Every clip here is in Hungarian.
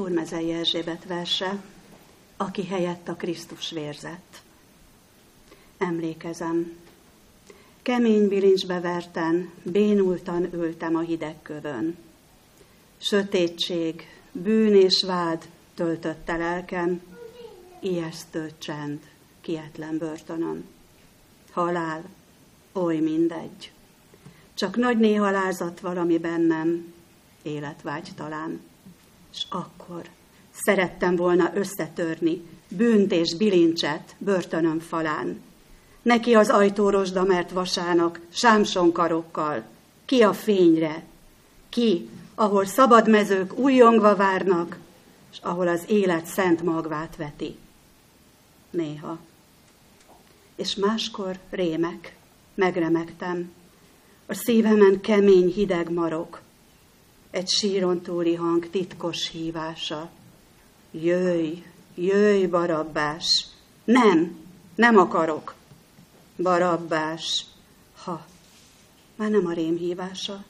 Turmezei Erzsébet verse, aki helyett a Krisztus vérzett. Emlékezem, kemény bilincsbe verten, bénultan ültem a hideg kövön. Sötétség, bűn és vád töltötte lelkem, ijesztő csend, kietlen börtönön. Halál, oly mindegy. Csak nagy néhalázat valami bennem, életvágy talán. És akkor szerettem volna összetörni bűnt és bilincset börtönöm falán. Neki az ajtórosda mert vasának, sámson karokkal. Ki a fényre? Ki, ahol szabad mezők újongva várnak, és ahol az élet szent magvát veti. Néha. És máskor rémek, megremegtem. A szívemen kemény hideg marok, egy síron túli hang titkos hívása. Jöjj, jöjj, barabbás! Nem, nem akarok. Barabbás, ha, már nem a rém hívása,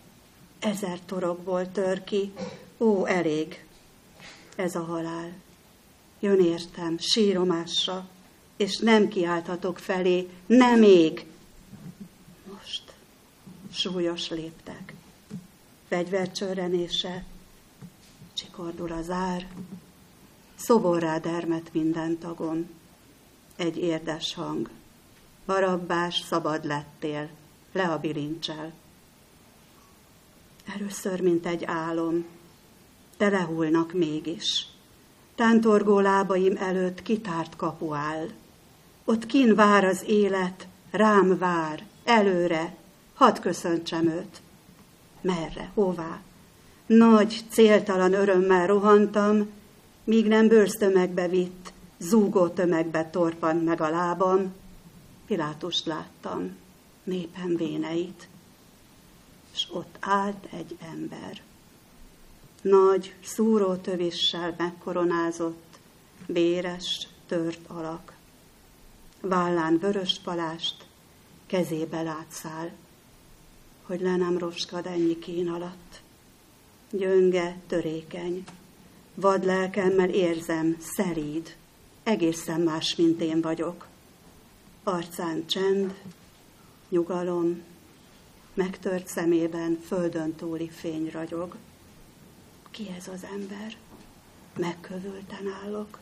ezer torokból tör ki, ó, elég, ez a halál. Jön értem, síromássa, és nem kiálthatok felé, nem ég. Most súlyos léptek fegyvercsörrenése, csikordul az ár, szoborrá dermet minden tagon, egy érdes hang. Barabbás, szabad lettél, le a bilincsel. Először, mint egy álom, telehulnak mégis. Tántorgó lábaim előtt kitárt kapu áll. Ott kin vár az élet, rám vár, előre, hadd köszöntsem őt. Merre? Hová? Nagy, céltalan örömmel rohantam, míg nem bőrztömegbe vitt, zúgó tömegbe torpant meg a lábam. Pilátust láttam, népem véneit, és ott állt egy ember. Nagy, szúró tövissel megkoronázott, véres, tört alak. Vállán vörös palást, kezébe látszál hogy le nem roskad ennyi kín alatt. Gyönge, törékeny, vad lelkemmel érzem, szeríd, egészen más, mint én vagyok. Arcán csend, nyugalom, megtört szemében földön túli fény ragyog. Ki ez az ember? Megkövülten állok.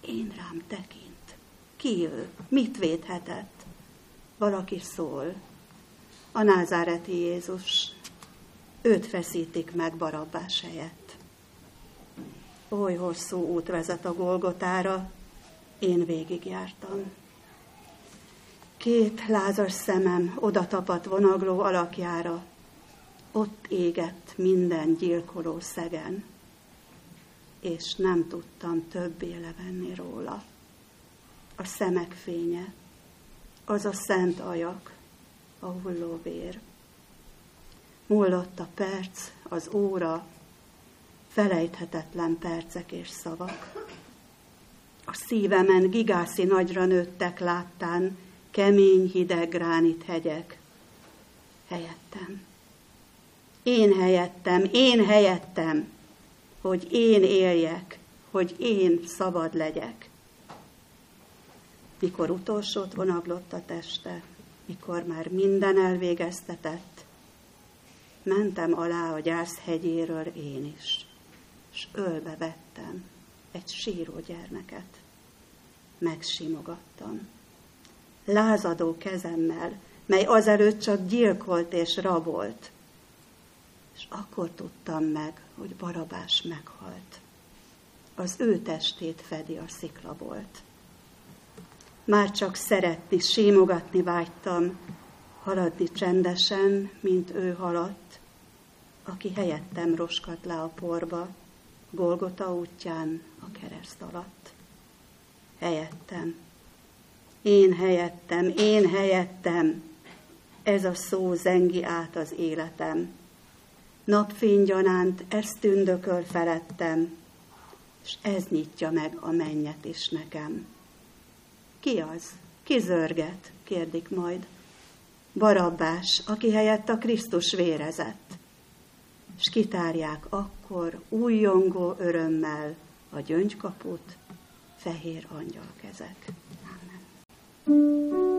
Én rám tekint. Ki ő? Mit védhetett? Valaki szól, a názáreti Jézus. Őt feszítik meg Barabbás helyett. Oly hosszú út vezet a Golgotára, én végigjártam. Két lázas szemem oda tapadt vonagló alakjára, ott égett minden gyilkoló szegen, és nem tudtam többé levenni róla. A szemek fénye, az a szent ajak, a hulló vér. Múlott a perc, az óra, felejthetetlen percek és szavak. A szívemen gigászi nagyra nőttek láttán, kemény, hideg gránit hegyek. Helyettem. Én helyettem, én helyettem, hogy én éljek, hogy én szabad legyek. Mikor utolsót vonaglott a teste, mikor már minden elvégeztetett, mentem alá a gyász hegyéről én is, és ölbe vettem egy síró gyermeket. Megsimogattam. Lázadó kezemmel, mely azelőtt csak gyilkolt és rabolt. És akkor tudtam meg, hogy Barabás meghalt. Az ő testét fedi a sziklabolt. Már csak szeretni, símogatni vágytam, haladni csendesen, mint ő haladt, aki helyettem roskat le a porba, Golgota útján a kereszt alatt. Helyettem. Én helyettem, én helyettem. Ez a szó zengi át az életem. Napfénygyanánt ezt tündököl felettem, és ez nyitja meg a mennyet is nekem. Ki az? Ki zörget? kérdik majd. Barabbás, aki helyett a Krisztus vérezett. s kitárják akkor újjongó örömmel a gyöngykaput, fehér angyalkezek. Amen.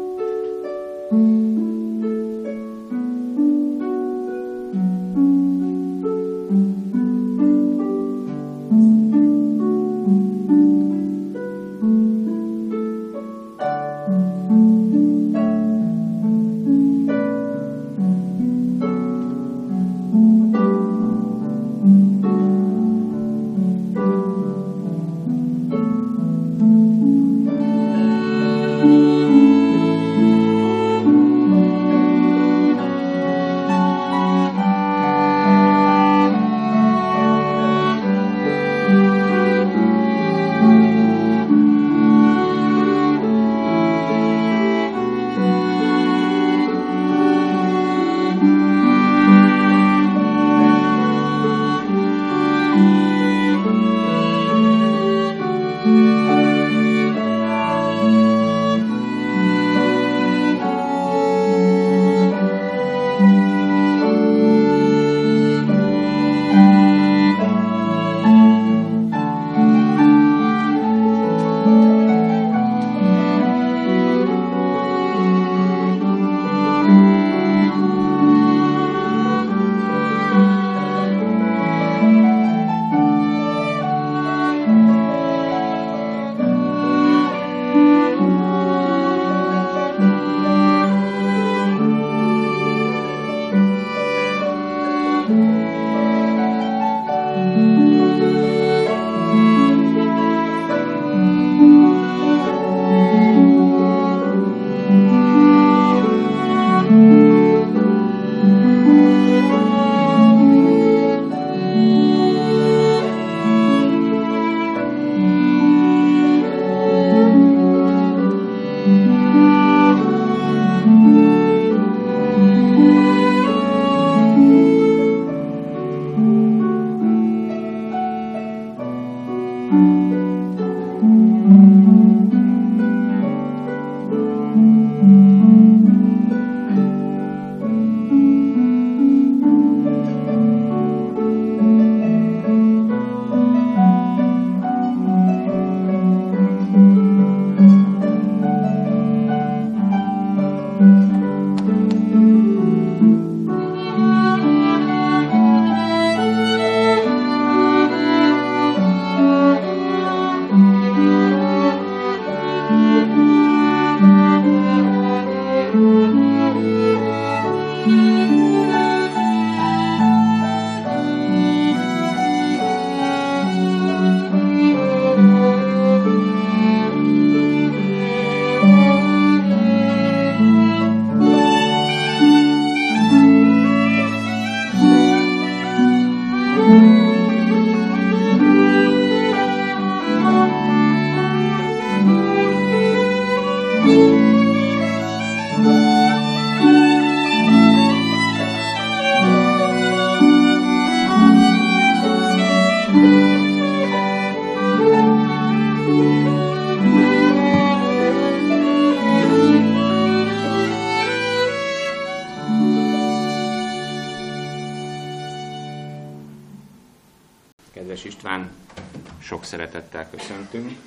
Köszöntünk.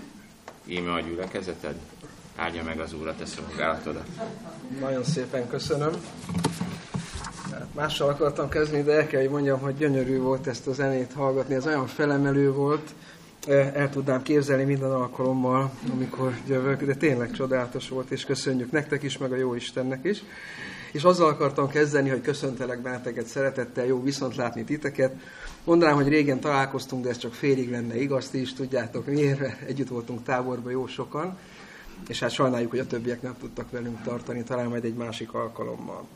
Íme a gyülekezeted, áldja meg az Úr a te szolgálatodat. Nagyon szépen köszönöm. Mással akartam kezdeni, de el kell, hogy mondjam, hogy gyönyörű volt ezt a zenét hallgatni. Ez olyan felemelő volt, el tudnám képzelni minden alkalommal, amikor jövök, de tényleg csodálatos volt, és köszönjük nektek is, meg a jó Istennek is. És azzal akartam kezdeni, hogy köszöntelek benneteket szeretettel, jó viszont látni titeket. Mondanám, hogy régen találkoztunk, de ez csak félig lenne igaz, ti is tudjátok miért, együtt voltunk táborban jó sokan, és hát sajnáljuk, hogy a többiek nem tudtak velünk tartani, talán majd egy másik alkalommal.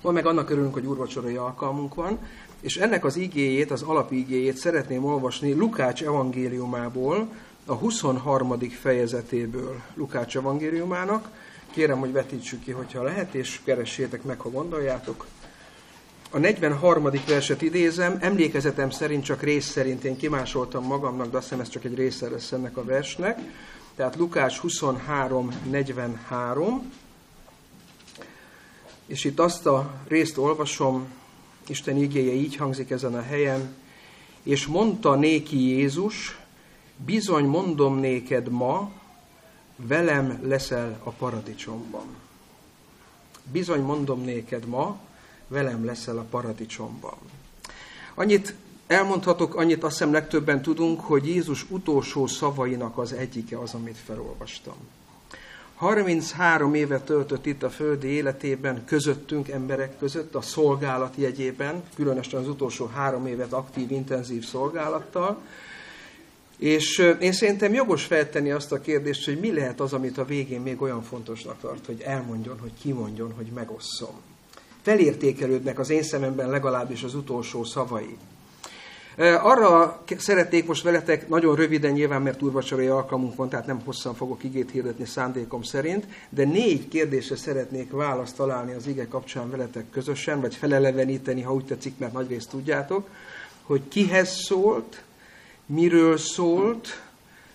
Ma meg annak örülünk, hogy úrvacsorai alkalmunk van, és ennek az igéjét, az alapigéjét szeretném olvasni Lukács evangéliumából, a 23. fejezetéből Lukács evangéliumának. Kérem, hogy vetítsük ki, hogyha lehet, és keressétek meg, ha gondoljátok. A 43. verset idézem, emlékezetem szerint csak rész szerint én kimásoltam magamnak, de azt hiszem ez csak egy része lesz ennek a versnek. Tehát Lukács 23, 43. És itt azt a részt olvasom, Isten igéje így hangzik ezen a helyen, és mondta néki Jézus, bizony mondom néked ma, velem leszel a paradicsomban. Bizony mondom néked ma, velem leszel a paradicsomban. Annyit elmondhatok, annyit azt hiszem legtöbben tudunk, hogy Jézus utolsó szavainak az egyike az, amit felolvastam. 33 évet töltött itt a földi életében, közöttünk, emberek között, a szolgálat jegyében, különösen az utolsó három évet aktív, intenzív szolgálattal. És én szerintem jogos feltenni azt a kérdést, hogy mi lehet az, amit a végén még olyan fontosnak tart, hogy elmondjon, hogy kimondjon, hogy megosszom. Felértékelődnek az én szememben legalábbis az utolsó szavai. Arra szeretnék most veletek nagyon röviden, nyilván mert úrvacsorai alkalmunk van, tehát nem hosszan fogok igét hirdetni szándékom szerint, de négy kérdésre szeretnék választ találni az ige kapcsán veletek közösen, vagy feleleveníteni, ha úgy tetszik, mert nagyrészt tudjátok, hogy kihez szólt, miről szólt,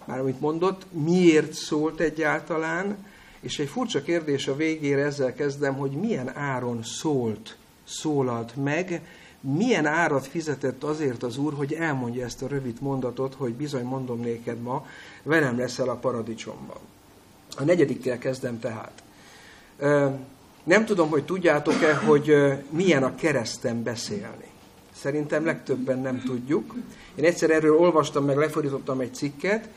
már amit mondott, miért szólt egyáltalán, és egy furcsa kérdés a végére ezzel kezdem, hogy milyen áron szólt, szólalt meg, milyen árat fizetett azért az Úr, hogy elmondja ezt a rövid mondatot, hogy bizony mondom néked ma, velem leszel a paradicsomban. A negyedikkel kezdem tehát. Nem tudom, hogy tudjátok-e, hogy milyen a kereszten beszélni. Szerintem legtöbben nem tudjuk. Én egyszer erről olvastam, meg lefordítottam egy cikket,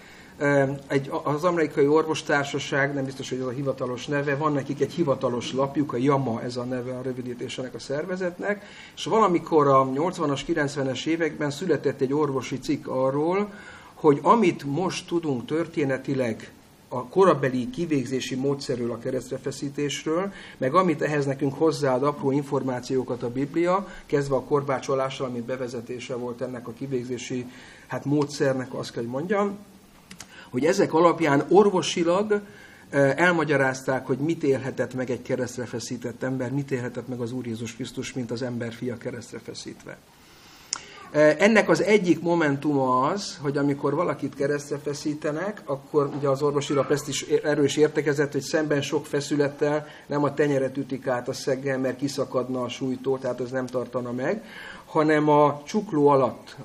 egy, az amerikai orvostársaság, nem biztos, hogy ez a hivatalos neve, van nekik egy hivatalos lapjuk, a JAMA ez a neve a rövidítésének a szervezetnek, és valamikor a 80-as, 90-es években született egy orvosi cikk arról, hogy amit most tudunk történetileg a korabeli kivégzési módszerről, a keresztrefeszítésről, meg amit ehhez nekünk hozzáad apró információkat a Biblia, kezdve a korbácsolással, amit bevezetése volt ennek a kivégzési hát módszernek, azt kell, hogy mondjam, hogy ezek alapján orvosilag elmagyarázták, hogy mit élhetett meg egy keresztre feszített ember, mit élhetett meg az Úr Jézus Krisztus, mint az ember fia keresztre feszítve. Ennek az egyik momentuma az, hogy amikor valakit keresztre feszítenek, akkor ugye az orvosi lap ezt is erős értekezett, hogy szemben sok feszülettel nem a tenyeret ütik át a szeggel, mert kiszakadna a súlytól, tehát az nem tartana meg, hanem a csukló alatt,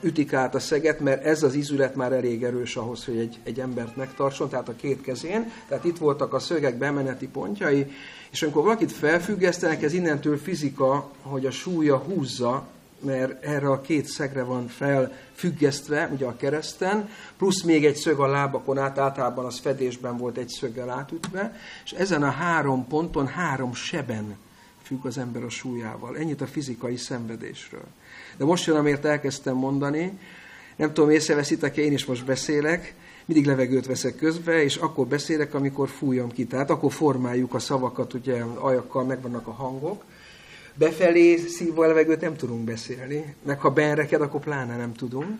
ütik át a szeget, mert ez az izület már elég erős ahhoz, hogy egy, egy embert megtartson, tehát a két kezén. Tehát itt voltak a szögek bemeneti pontjai, és amikor valakit felfüggesztenek, ez innentől fizika, hogy a súlya húzza, mert erre a két szegre van felfüggesztve, ugye a kereszten, plusz még egy szög a lábakon át, általában az fedésben volt egy szöggel átütve, és ezen a három ponton három seben függ az ember a súlyával. Ennyit a fizikai szenvedésről. De most jön, amért elkezdtem mondani, nem tudom, észreveszitek én is most beszélek, mindig levegőt veszek közbe, és akkor beszélek, amikor fújom ki. Tehát akkor formáljuk a szavakat, ugye ajakkal megvannak a hangok. Befelé szívva levegőt nem tudunk beszélni, meg ha beenreked, akkor pláne nem tudunk.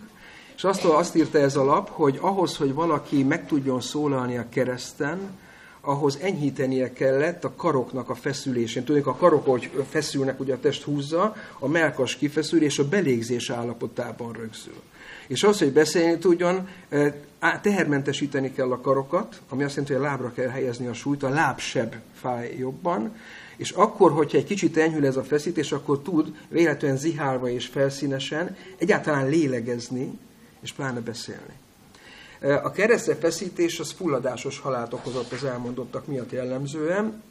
És azt, azt írta ez a lap, hogy ahhoz, hogy valaki meg tudjon szólalni a kereszten, ahhoz enyhítenie kellett a karoknak a feszülésén. Tudjuk, a karok, hogy feszülnek, ugye a test húzza, a melkas kifeszül, és a belégzés állapotában rögzül. És az, hogy beszélni tudjon, eh, tehermentesíteni kell a karokat, ami azt jelenti, hogy a lábra kell helyezni a súlyt, a lábseb fáj jobban, és akkor, hogyha egy kicsit enyhül ez a feszítés, akkor tud véletlenül zihálva és felszínesen egyáltalán lélegezni, és pláne beszélni. A keresztre feszítés az fulladásos halált okozott az elmondottak miatt jellemzően.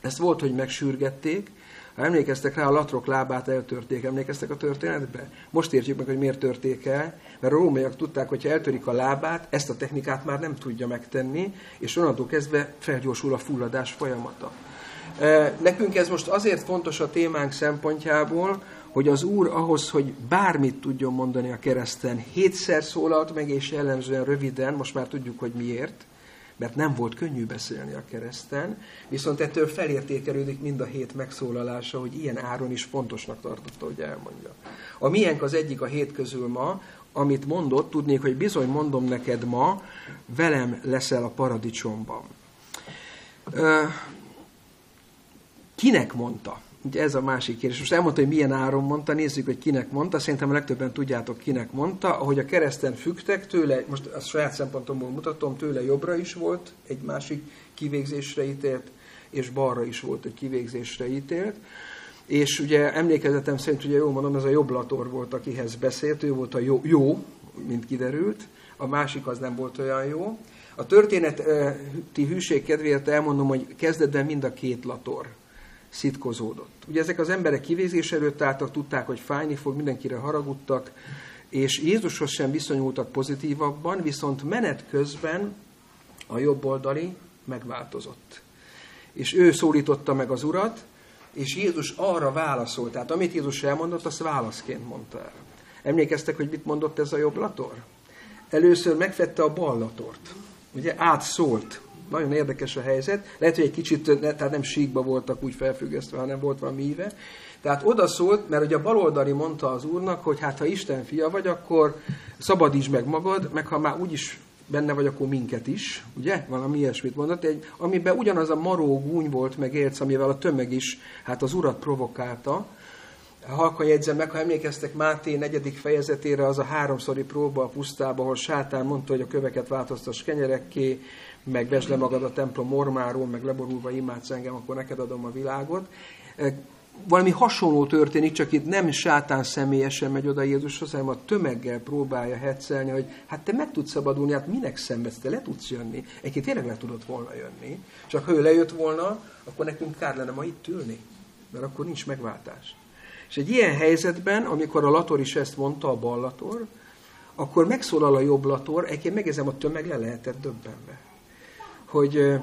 Ezt volt, hogy megsürgették, ha emlékeztek rá, a latrok lábát eltörték. Emlékeztek a történetbe? Most értjük meg, hogy miért törték el, mert a rómaiak tudták, hogy ha eltörik a lábát, ezt a technikát már nem tudja megtenni, és onnantól kezdve felgyorsul a fulladás folyamata. Nekünk ez most azért fontos a témánk szempontjából, hogy az Úr ahhoz, hogy bármit tudjon mondani a kereszten, hétszer szólalt meg, és jellemzően röviden, most már tudjuk, hogy miért, mert nem volt könnyű beszélni a kereszten, viszont ettől felértékelődik mind a hét megszólalása, hogy ilyen áron is fontosnak tartotta, hogy elmondja. A miénk az egyik a hét közül ma, amit mondott, tudnék, hogy bizony mondom neked ma, velem leszel a paradicsomban. Kinek mondta? Ugye ez a másik kérdés. Most elmondta, hogy milyen áron mondta, nézzük, hogy kinek mondta. Szerintem legtöbben tudjátok, kinek mondta. Ahogy a kereszten fügtek tőle, most a saját szempontomból mutatom, tőle jobbra is volt egy másik kivégzésre ítélt, és balra is volt egy kivégzésre ítélt. és ugye emlékezetem szerint, ugye jól mondom, ez a jobb lator volt, akihez beszélt, ő volt a jó, jó mint kiderült, a másik az nem volt olyan jó. A történeti hűség kedvéért elmondom, hogy kezdetben mind a két lator szitkozódott. Ugye ezek az emberek kivézés előtt álltak, tudták, hogy fájni fog, mindenkire haragudtak, és Jézushoz sem viszonyultak pozitívabban, viszont menet közben a jobb oldali megváltozott. És ő szólította meg az urat, és Jézus arra válaszolt. Tehát amit Jézus elmondott, azt válaszként mondta el. Emlékeztek, hogy mit mondott ez a jobb lator? Először megfette a bal latort. Ugye átszólt. Nagyon érdekes a helyzet. Lehet, hogy egy kicsit, tehát nem síkba voltak úgy felfüggesztve, hanem volt valami íve. Tehát oda szólt, mert ugye a baloldali mondta az úrnak, hogy hát ha Isten fia vagy, akkor szabadíts meg magad, meg ha már úgyis benne vagy, akkor minket is, ugye? Valami ilyesmit mondott, egy, amiben ugyanaz a maró gúny volt, meg érc, amivel a tömeg is hát az urat provokálta. Halkan jegyzem meg, ha emlékeztek Máté negyedik fejezetére, az a háromszori próba a pusztába, ahol sátán mondta, hogy a köveket változtass kenyerekké, meg vesd le magad a templom mormáról, meg leborulva imádsz engem, akkor neked adom a világot valami hasonló történik, csak itt nem sátán személyesen megy oda Jézushoz, hanem a tömeggel próbálja hetszelni, hogy hát te meg tudsz szabadulni, hát minek szenvedsz, te le tudsz jönni. Egyébként tényleg le tudott volna jönni, csak ha ő lejött volna, akkor nekünk kár lenne ma itt ülni, mert akkor nincs megváltás. És egy ilyen helyzetben, amikor a lator is ezt mondta, a bal lator, akkor megszólal a jobb lator, egyébként megezem, a tömeg le lehetett döbbenve. Hogy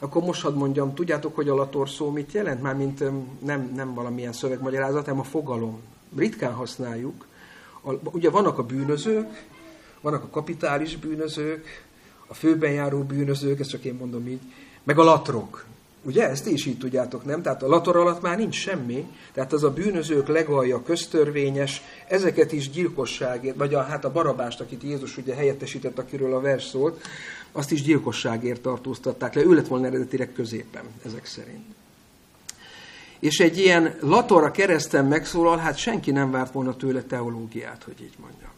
akkor most hadd mondjam, tudjátok, hogy a lator szó mit jelent? Mármint nem, nem valamilyen szövegmagyarázat, hanem a fogalom. Ritkán használjuk. A, ugye vannak a bűnözők, vannak a kapitális bűnözők, a főben járó bűnözők, ezt csak én mondom így, meg a latrok. Ugye, ezt is így tudjátok, nem? Tehát a lator alatt már nincs semmi, tehát az a bűnözők legalja köztörvényes, ezeket is gyilkosságért, vagy a, hát a barabást, akit Jézus ugye helyettesített, akiről a vers szólt, azt is gyilkosságért tartóztatták le. Ő lett volna eredetileg középen, ezek szerint. És egy ilyen lator a kereszten megszólal, hát senki nem várt volna tőle teológiát, hogy így mondja.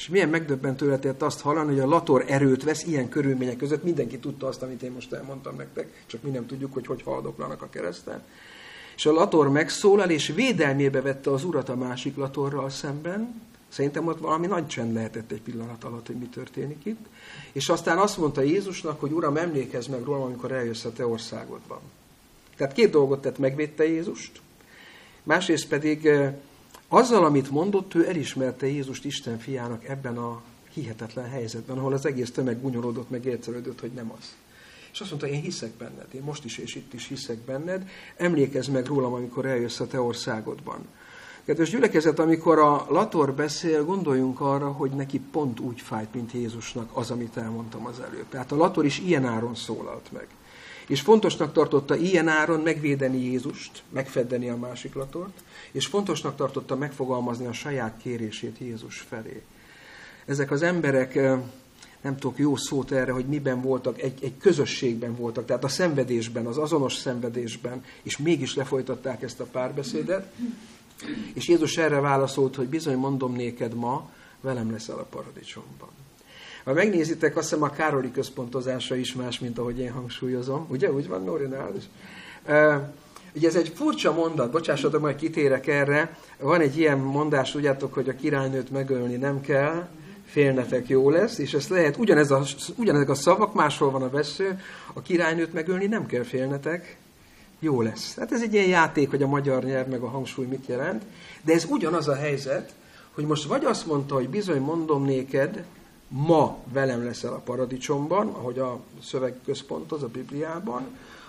És milyen megdöbbentő lehetett azt hallani, hogy a lator erőt vesz ilyen körülmények között. Mindenki tudta azt, amit én most elmondtam nektek, csak mi nem tudjuk, hogy hogy haldoklanak a kereszten. És a lator megszólal, és védelmébe vette az urat a másik latorral szemben. Szerintem ott valami nagy csend lehetett egy pillanat alatt, hogy mi történik itt. És aztán azt mondta Jézusnak, hogy Uram, emlékezz meg róla, amikor eljössz a te országodban. Tehát két dolgot tett, megvédte Jézust, másrészt pedig eh, azzal, amit mondott, ő elismerte Jézust Isten fiának ebben a hihetetlen helyzetben, ahol az egész tömeg gúnyolódott, meg értelődött, hogy nem az. És azt mondta, én hiszek benned, én most is és itt is hiszek benned, emlékezz meg rólam, amikor eljössz a te országodban. Kedves gyülekezet, amikor a Lator beszél, gondoljunk arra, hogy neki pont úgy fájt, mint Jézusnak az, amit elmondtam az előbb. Tehát a Lator is ilyen áron szólalt meg. És fontosnak tartotta ilyen áron megvédeni Jézust, megfeddeni a másik Latort, és fontosnak tartotta megfogalmazni a saját kérését Jézus felé. Ezek az emberek, nem tudok jó szót erre, hogy miben voltak, egy, egy közösségben voltak, tehát a szenvedésben, az azonos szenvedésben, és mégis lefolytatták ezt a párbeszédet, és Jézus erre válaszolt, hogy bizony mondom néked ma, velem leszel a paradicsomban. Ha megnézitek, azt hiszem a Károli központozása is más, mint ahogy én hangsúlyozom. Ugye, úgy van, Nóri, is? E, ugye ez egy furcsa mondat, bocsássatok, majd kitérek erre. Van egy ilyen mondás, tudjátok, hogy a királynőt megölni nem kell, félnetek jó lesz, és ezt lehet, ugyanez a, ugyanezek a szavak, máshol van a vesző, a királynőt megölni nem kell félnetek, jó lesz. Hát ez egy ilyen játék, hogy a magyar nyelv meg a hangsúly mit jelent, de ez ugyanaz a helyzet, hogy most vagy azt mondta, hogy bizony mondom néked, ma velem leszel a paradicsomban, ahogy a szöveg központ az a Bibliában,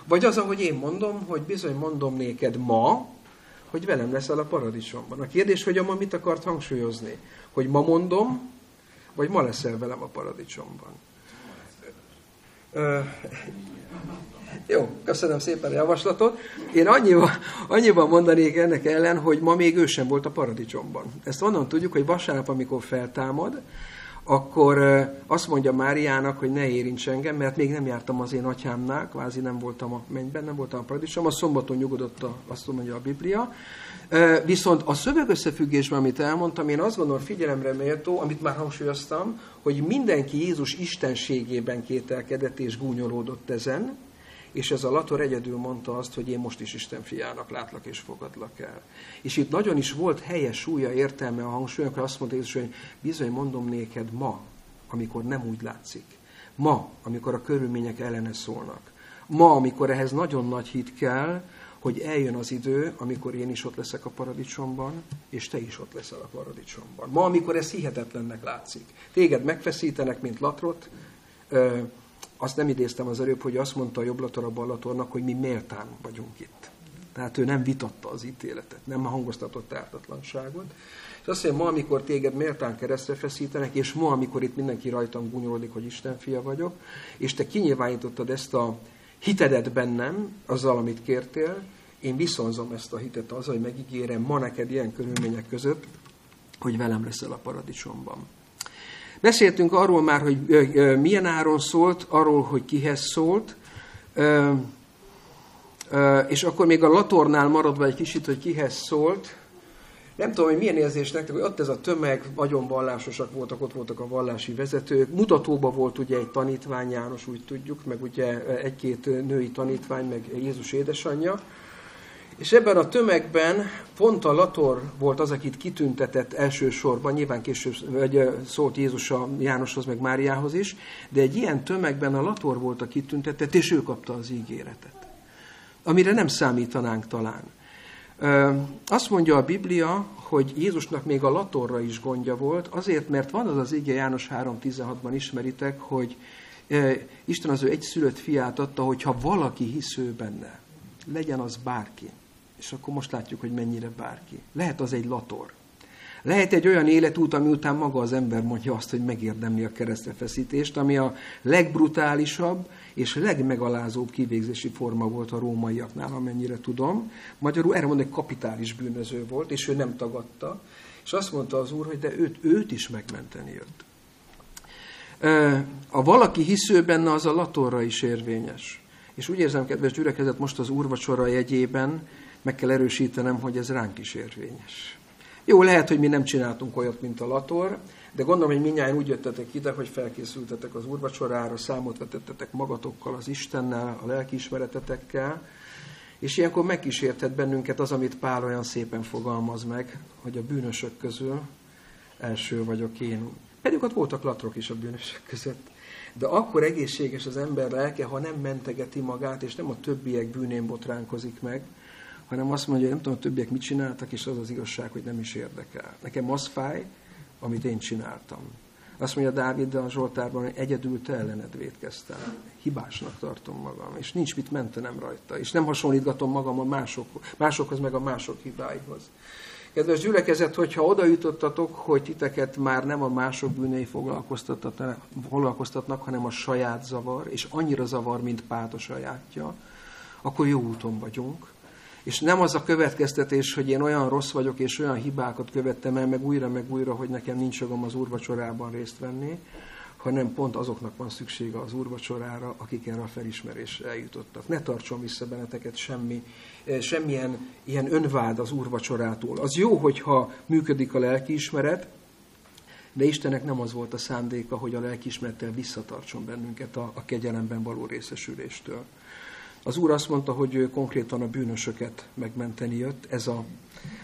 vagy az, ahogy én mondom, hogy bizony mondom néked ma, hogy velem leszel a paradicsomban. A kérdés, hogy a ma mit akart hangsúlyozni? Hogy ma mondom, vagy ma leszel velem a paradicsomban. Jó, köszönöm szépen a javaslatot. Én annyiban, annyiban mondanék ennek ellen, hogy ma még ő sem volt a paradicsomban. Ezt onnan tudjuk, hogy vasárnap, amikor feltámad, akkor azt mondja Máriának, hogy ne érints engem, mert még nem jártam az én atyámnál, kvázi nem voltam a mennyben, nem voltam a paradicsom, a szombaton nyugodott, a, azt mondja a Biblia. Viszont a szövegösszefüggésben, amit elmondtam, én azt gondolom figyelemre méltó, amit már hangsúlyoztam, hogy mindenki Jézus istenségében kételkedett és gúnyolódott ezen, és ez a Lator egyedül mondta azt, hogy én most is Isten fiának látlak és fogadlak el. És itt nagyon is volt helyes súlya, értelme a hangsúly, amikor azt mondta Jézus, hogy bizony mondom néked ma, amikor nem úgy látszik. Ma, amikor a körülmények ellene szólnak. Ma, amikor ehhez nagyon nagy hit kell, hogy eljön az idő, amikor én is ott leszek a paradicsomban, és te is ott leszel a paradicsomban. Ma, amikor ez hihetetlennek látszik. Téged megfeszítenek, mint latrot, azt nem idéztem az előbb, hogy azt mondta a jobblator a ballatornak, hogy mi méltán vagyunk itt. Tehát ő nem vitatta az ítéletet, nem hangoztatott ártatlanságot. És azt mondja, ma, amikor téged méltán keresztre feszítenek, és ma, amikor itt mindenki rajtam gúnyolódik, hogy Isten fia vagyok, és te kinyilvánítottad ezt a hitedet bennem, azzal, amit kértél, én viszonzom ezt a hitet azzal, hogy megígérem ma neked ilyen körülmények között, hogy velem leszel a paradicsomban. Beszéltünk arról már, hogy milyen áron szólt, arról, hogy kihez szólt, és akkor még a latornál maradva egy kicsit, hogy kihez szólt. Nem tudom, hogy milyen érzés nektek, hogy ott ez a tömeg, nagyon vallásosak voltak, ott voltak a vallási vezetők. Mutatóba volt ugye egy tanítvány, János úgy tudjuk, meg ugye egy-két női tanítvány, meg Jézus édesanyja. És ebben a tömegben pont a Lator volt az, akit kitüntetett elsősorban, nyilván később vagy, szólt Jézus a Jánoshoz, meg Máriához is, de egy ilyen tömegben a Lator volt a kitüntetett, és ő kapta az ígéretet. Amire nem számítanánk talán. Azt mondja a Biblia, hogy Jézusnak még a Latorra is gondja volt, azért, mert van az az íge János 3.16-ban ismeritek, hogy Isten az ő egyszülött fiát adta, hogyha valaki hisz ő benne, legyen az bárki. És akkor most látjuk, hogy mennyire bárki. Lehet az egy lator. Lehet egy olyan életút, ami után maga az ember mondja azt, hogy megérdemli a keresztefeszítést, ami a legbrutálisabb és legmegalázóbb kivégzési forma volt a rómaiaknál, amennyire tudom. Magyarul erre mondom, hogy kapitális bűnöző volt, és ő nem tagadta. És azt mondta az úr, hogy de őt, őt is megmenteni jött. A valaki hisző benne, az a latorra is érvényes. És úgy érzem, kedves gyülekezet, most az úrvacsora jegyében, meg kell erősítenem, hogy ez ránk is érvényes. Jó, lehet, hogy mi nem csináltunk olyat, mint a Lator, de gondolom, hogy minnyáján úgy jöttetek ide, hogy felkészültetek az úrvacsorára, számot vetettetek magatokkal, az Istennel, a lelkiismeretetekkel, és ilyenkor megkísértett bennünket az, amit Pál olyan szépen fogalmaz meg, hogy a bűnösök közül első vagyok én. Pedig ott voltak latrok is a bűnösök között. De akkor egészséges az ember lelke, ha nem mentegeti magát, és nem a többiek bűnén botránkozik meg, hanem azt mondja, hogy nem tudom, a többiek mit csináltak, és az az igazság, hogy nem is érdekel. Nekem az fáj, amit én csináltam. Azt mondja Dávid a Zsoltárban, hogy egyedül te ellened védkeztem. Hibásnak tartom magam, és nincs mit mentenem rajta. És nem hasonlítgatom magam a mások, másokhoz, meg a mások hibáihoz. Kedves gyülekezet, hogyha oda jutottatok, hogy titeket már nem a mások bűnei foglalkoztatnak, hanem a saját zavar, és annyira zavar, mint Pát a sajátja, akkor jó úton vagyunk. És nem az a következtetés, hogy én olyan rossz vagyok, és olyan hibákat követtem el, meg újra, meg újra, hogy nekem nincs jogom az úrvacsorában részt venni, hanem pont azoknak van szüksége az úrvacsorára, akik erre a felismerésre eljutottak. Ne tartson vissza benneteket semmi, eh, semmilyen ilyen önvád az úrvacsorától. Az jó, hogyha működik a lelkiismeret, de Istennek nem az volt a szándéka, hogy a lelkiismerettel visszatartson bennünket a, a kegyelemben való részesüléstől. Az Úr azt mondta, hogy ő konkrétan a bűnösöket megmenteni jött, ez a,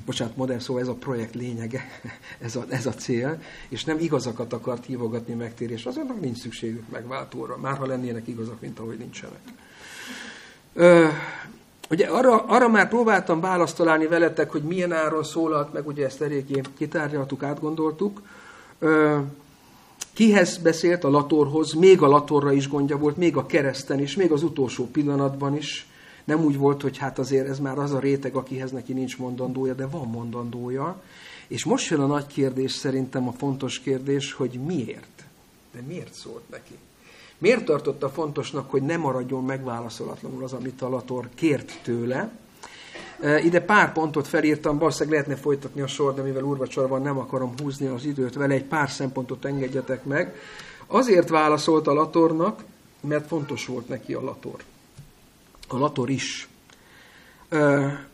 bocsánat, modern szó, ez a projekt lényege, ez a, ez a cél, és nem igazakat akart hívogatni megtérés, azonnak nincs szükségük megváltóra, már ha lennének igazak, mint ahogy nincsenek. Ö, ugye arra, arra már próbáltam választ találni veletek, hogy milyen áron szólalt meg, ugye ezt eléggé kitárgyaltuk, átgondoltuk. Ö, Kihez beszélt? A Latorhoz, még a Latorra is gondja volt, még a kereszten is, még az utolsó pillanatban is. Nem úgy volt, hogy hát azért ez már az a réteg, akihez neki nincs mondandója, de van mondandója. És most jön a nagy kérdés, szerintem a fontos kérdés, hogy miért? De miért szólt neki? Miért tartotta fontosnak, hogy ne maradjon megválaszolatlanul az, amit a Lator kért tőle? Ide pár pontot felírtam, valószínűleg lehetne folytatni a sor, de mivel úrvacsorban nem akarom húzni az időt vele, egy pár szempontot engedjetek meg. Azért válaszolt a Latornak, mert fontos volt neki a Lator. A Lator is.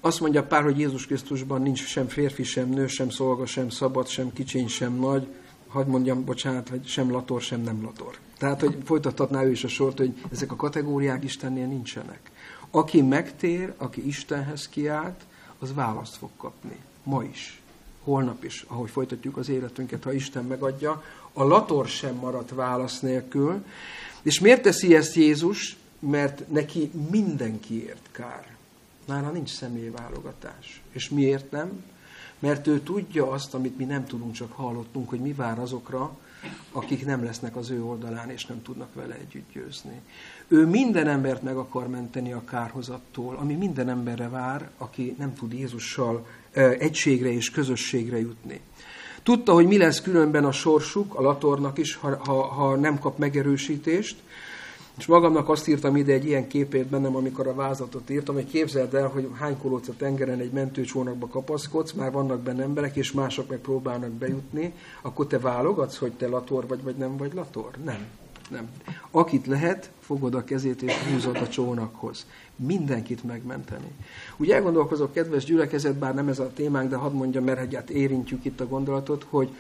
Azt mondja pár, hogy Jézus Krisztusban nincs sem férfi, sem nő, sem szolga, sem szabad, sem kicsiny, sem nagy. Hagy mondjam, bocsánat, hogy sem Lator, sem nem Lator. Tehát, hogy folytathatná ő is a sort, hogy ezek a kategóriák Istennél nincsenek. Aki megtér, aki Istenhez kiált, az választ fog kapni. Ma is. Holnap is, ahogy folytatjuk az életünket, ha Isten megadja. A lator sem maradt válasz nélkül. És miért teszi ezt Jézus? Mert neki mindenkiért kár. Nála nincs személyválogatás. És miért nem? Mert ő tudja azt, amit mi nem tudunk, csak hallottunk, hogy mi vár azokra, akik nem lesznek az ő oldalán, és nem tudnak vele együtt győzni. Ő minden embert meg akar menteni a kárhozattól, ami minden emberre vár, aki nem tud Jézussal egységre és közösségre jutni. Tudta, hogy mi lesz különben a sorsuk, a latornak is, ha, ha, ha nem kap megerősítést, és magamnak azt írtam ide egy ilyen képét bennem, amikor a vázatot írtam, hogy képzeld el, hogy hány kolóc a tengeren egy mentőcsónakba kapaszkodsz, már vannak benne emberek, és mások meg próbálnak bejutni, akkor te válogatsz, hogy te lator vagy, vagy nem vagy lator? Nem. Nem. Akit lehet, fogod a kezét és húzod a csónakhoz. Mindenkit megmenteni. Úgy elgondolkozok, kedves gyülekezet, bár nem ez a témánk, de hadd mondjam, mert hát érintjük itt a gondolatot, hogy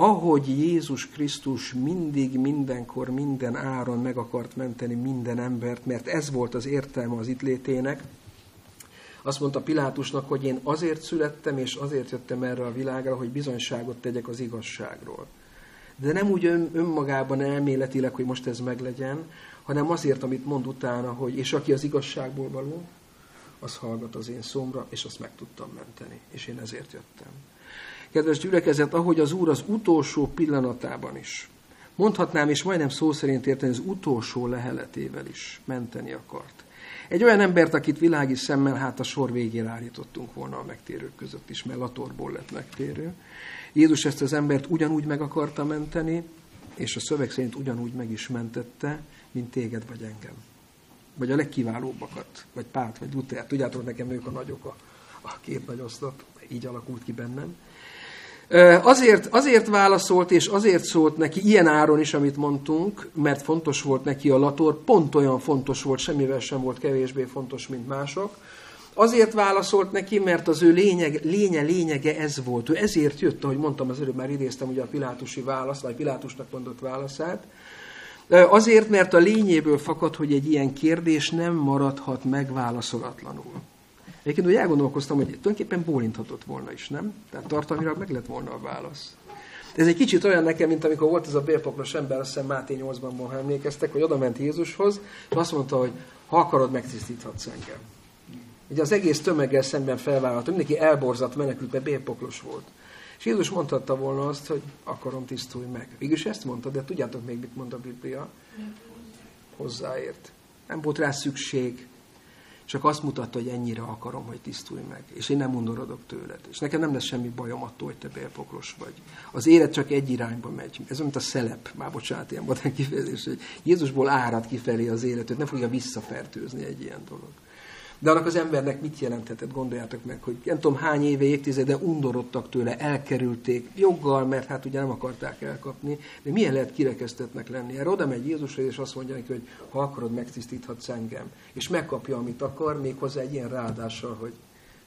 ahogy Jézus Krisztus mindig, mindenkor, minden áron meg akart menteni minden embert, mert ez volt az értelme az itt létének, azt mondta Pilátusnak, hogy én azért születtem, és azért jöttem erre a világra, hogy bizonyságot tegyek az igazságról. De nem úgy ön, önmagában elméletileg, hogy most ez meglegyen, hanem azért, amit mond utána, hogy és aki az igazságból való, az hallgat az én szomra, és azt meg tudtam menteni. És én ezért jöttem. Kedves gyülekezet, ahogy az Úr az utolsó pillanatában is, mondhatnám, és majdnem szó szerint érteni, az utolsó leheletével is menteni akart. Egy olyan embert, akit világi szemmel hát a sor végére állítottunk volna a megtérők között is, mert Latorból lett megtérő. Jézus ezt az embert ugyanúgy meg akarta menteni, és a szöveg szerint ugyanúgy meg is mentette, mint téged vagy engem. Vagy a legkiválóbbakat, vagy Pát, vagy Luther. Tudjátok, nekem ők a nagyok, a, a két nagy oszlop, így alakult ki bennem. Azért, azért válaszolt, és azért szólt neki ilyen áron is, amit mondtunk, mert fontos volt neki a lator, pont olyan fontos volt, semmivel sem volt kevésbé fontos, mint mások. Azért válaszolt neki, mert az ő lényeg, lénye, lényege ez volt. Ő ezért jött, ahogy mondtam az előbb, már idéztem ugye a Pilátusi választ, vagy Pilátusnak mondott válaszát. Azért, mert a lényéből fakad, hogy egy ilyen kérdés nem maradhat megválaszolatlanul. Egyébként úgy elgondolkoztam, hogy tulajdonképpen bólinthatott volna is, nem? Tehát tartalmilag meg lett volna a válasz. Ez egy kicsit olyan nekem, mint amikor volt ez a bélpoklos ember, azt hiszem Máté 8-ban, ha emlékeztek, hogy oda ment Jézushoz, és azt mondta, hogy ha akarod, megtisztíthatsz engem. Ugye az egész tömeggel szemben felvállalt, mindenki elborzat menekült, mert bélpoklos volt. És Jézus mondhatta volna azt, hogy akarom, tisztulj meg. Végülis ezt mondta, de tudjátok még, mit mond a Biblia? Hozzáért. Nem volt rá szükség, csak azt mutatta, hogy ennyire akarom, hogy tisztulj meg. És én nem undorodok tőled. És nekem nem lesz semmi bajom attól, hogy te bélpoklos vagy. Az élet csak egy irányba megy. Ez mint a szelep, már bocsánat, ilyen modern kifejezés, hogy Jézusból árad kifelé az életet, nem fogja visszafertőzni egy ilyen dolog. De annak az embernek mit jelenthetett, gondoljátok meg, hogy nem tudom hány éve, évtizede undorodtak tőle, elkerülték, joggal, mert hát ugye nem akarták elkapni, de milyen lehet kirekesztetnek lenni. Erre oda megy Jézusra, és azt mondja neki, hogy ha akarod, megtisztíthatsz engem. És megkapja, amit akar, méghozzá egy ilyen ráadással, hogy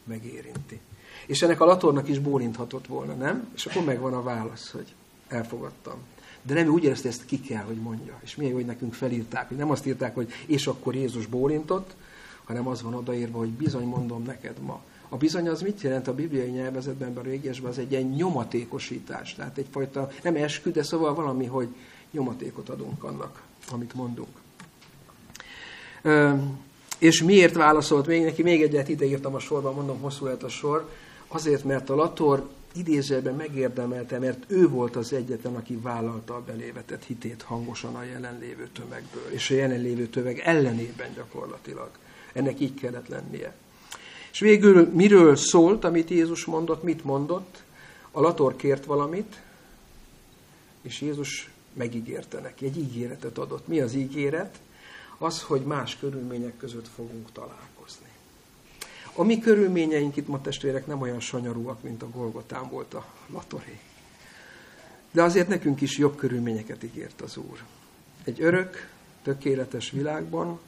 megérinti. És ennek a latornak is bólinthatott volna, nem? És akkor megvan a válasz, hogy elfogadtam. De nem úgy érezte, ezt ki kell, hogy mondja. És milyen jó, hogy nekünk felírták, hogy nem azt írták, hogy és akkor Jézus bólintott, hanem az van odaírva, hogy bizony mondom neked ma. A bizony az mit jelent a bibliai nyelvezetben, a régiesben, az egy ilyen nyomatékosítás. Tehát egyfajta, nem eskü, de szóval valami, hogy nyomatékot adunk annak, amit mondunk. Ö, és miért válaszolt még neki? Még egyet ideírtam a sorban, mondom, hosszú lett a sor. Azért, mert a Lator idézőben megérdemelte, mert ő volt az egyetlen, aki vállalta a belévetett hitét hangosan a jelenlévő tömegből, és a jelenlévő tömeg ellenében gyakorlatilag. Ennek így kellett lennie. És végül miről szólt, amit Jézus mondott, mit mondott? A lator kért valamit, és Jézus megígérte neki, egy ígéretet adott. Mi az ígéret? Az, hogy más körülmények között fogunk találkozni. A mi körülményeink itt ma testvérek nem olyan sanyarúak, mint a Golgotán volt a latoré. De azért nekünk is jobb körülményeket ígért az Úr. Egy örök, tökéletes világban,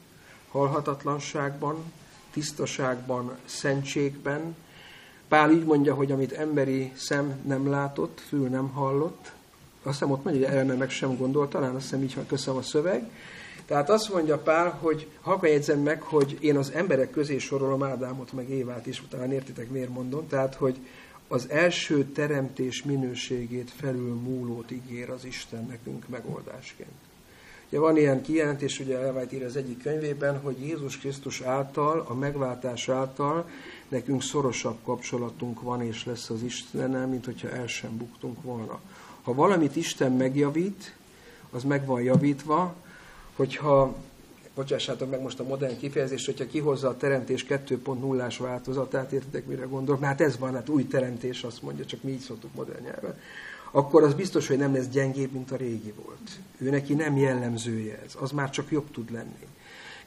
halhatatlanságban, tisztaságban, szentségben. Pál így mondja, hogy amit emberi szem nem látott, fül nem hallott, Azt hiszem ott mondja, hogy erre meg sem gondol, talán azt hiszem így van, köszönöm a szöveg. Tehát azt mondja Pál, hogy halkan jegyzem meg, hogy én az emberek közé sorolom Ádámot, meg Évát is, utána értitek miért mondom. Tehát, hogy az első teremtés minőségét felül múlót ígér az Isten nekünk megoldásként. Ugye van ilyen kijelentés, ugye Elvájt ír az egyik könyvében, hogy Jézus Krisztus által, a megváltás által nekünk szorosabb kapcsolatunk van és lesz az Istennel, mint hogyha el sem buktunk volna. Ha valamit Isten megjavít, az meg van javítva, hogyha, bocsássátok meg most a modern kifejezés, hogyha kihozza a teremtés 2.0-ás változatát, értitek mire gondolok, hát ez van, hát új teremtés, azt mondja, csak mi így szoktuk modern nyelven, akkor az biztos, hogy nem lesz gyengébb, mint a régi volt. Ő neki nem jellemzője ez, az már csak jobb tud lenni.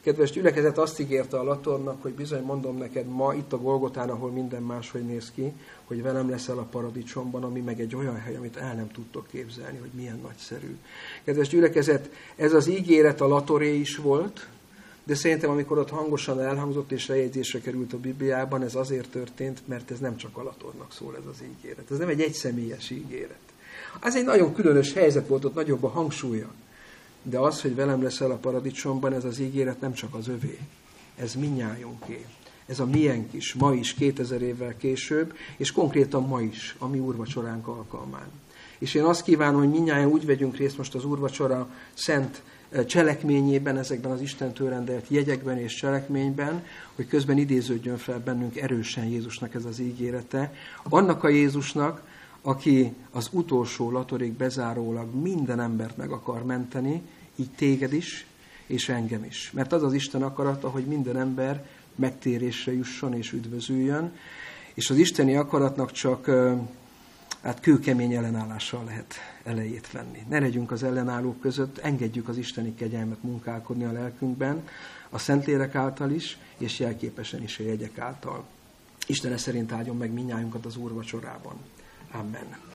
Kedves gyülekezet azt ígérte a Latornak, hogy bizony mondom neked ma itt a Golgotán, ahol minden máshogy néz ki, hogy velem leszel a paradicsomban, ami meg egy olyan hely, amit el nem tudtok képzelni, hogy milyen nagyszerű. Kedves gyülekezet, ez az ígéret a Latoré is volt, de szerintem, amikor ott hangosan elhangzott és lejegyzésre került a Bibliában, ez azért történt, mert ez nem csak a Latornak szól ez az ígéret. Ez nem egy egyszemélyes ígéret. Az egy nagyon különös helyzet volt, ott nagyobb a hangsúlya. De az, hogy velem leszel a paradicsomban, ez az ígéret nem csak az övé. Ez minnyájunké. Ez a miénk is, ma is, 2000 évvel később, és konkrétan ma is, a mi úrvacsoránk alkalmán. És én azt kívánom, hogy minnyáján úgy vegyünk részt most az úrvacsora szent eh, cselekményében, ezekben az Istentől rendelt jegyekben és cselekményben, hogy közben idéződjön fel bennünk erősen Jézusnak ez az ígérete. Annak a Jézusnak, aki az utolsó latorig bezárólag minden embert meg akar menteni, így téged is, és engem is. Mert az az Isten akarata, hogy minden ember megtérésre jusson és üdvözüljön, és az isteni akaratnak csak hát kőkemény ellenállással lehet elejét venni. Ne legyünk az ellenállók között, engedjük az isteni kegyelmet munkálkodni a lelkünkben, a Szentlélek által is, és jelképesen is a jegyek által. Isten szerint áldjon meg minnyájunkat az úrvacsorában. Amen.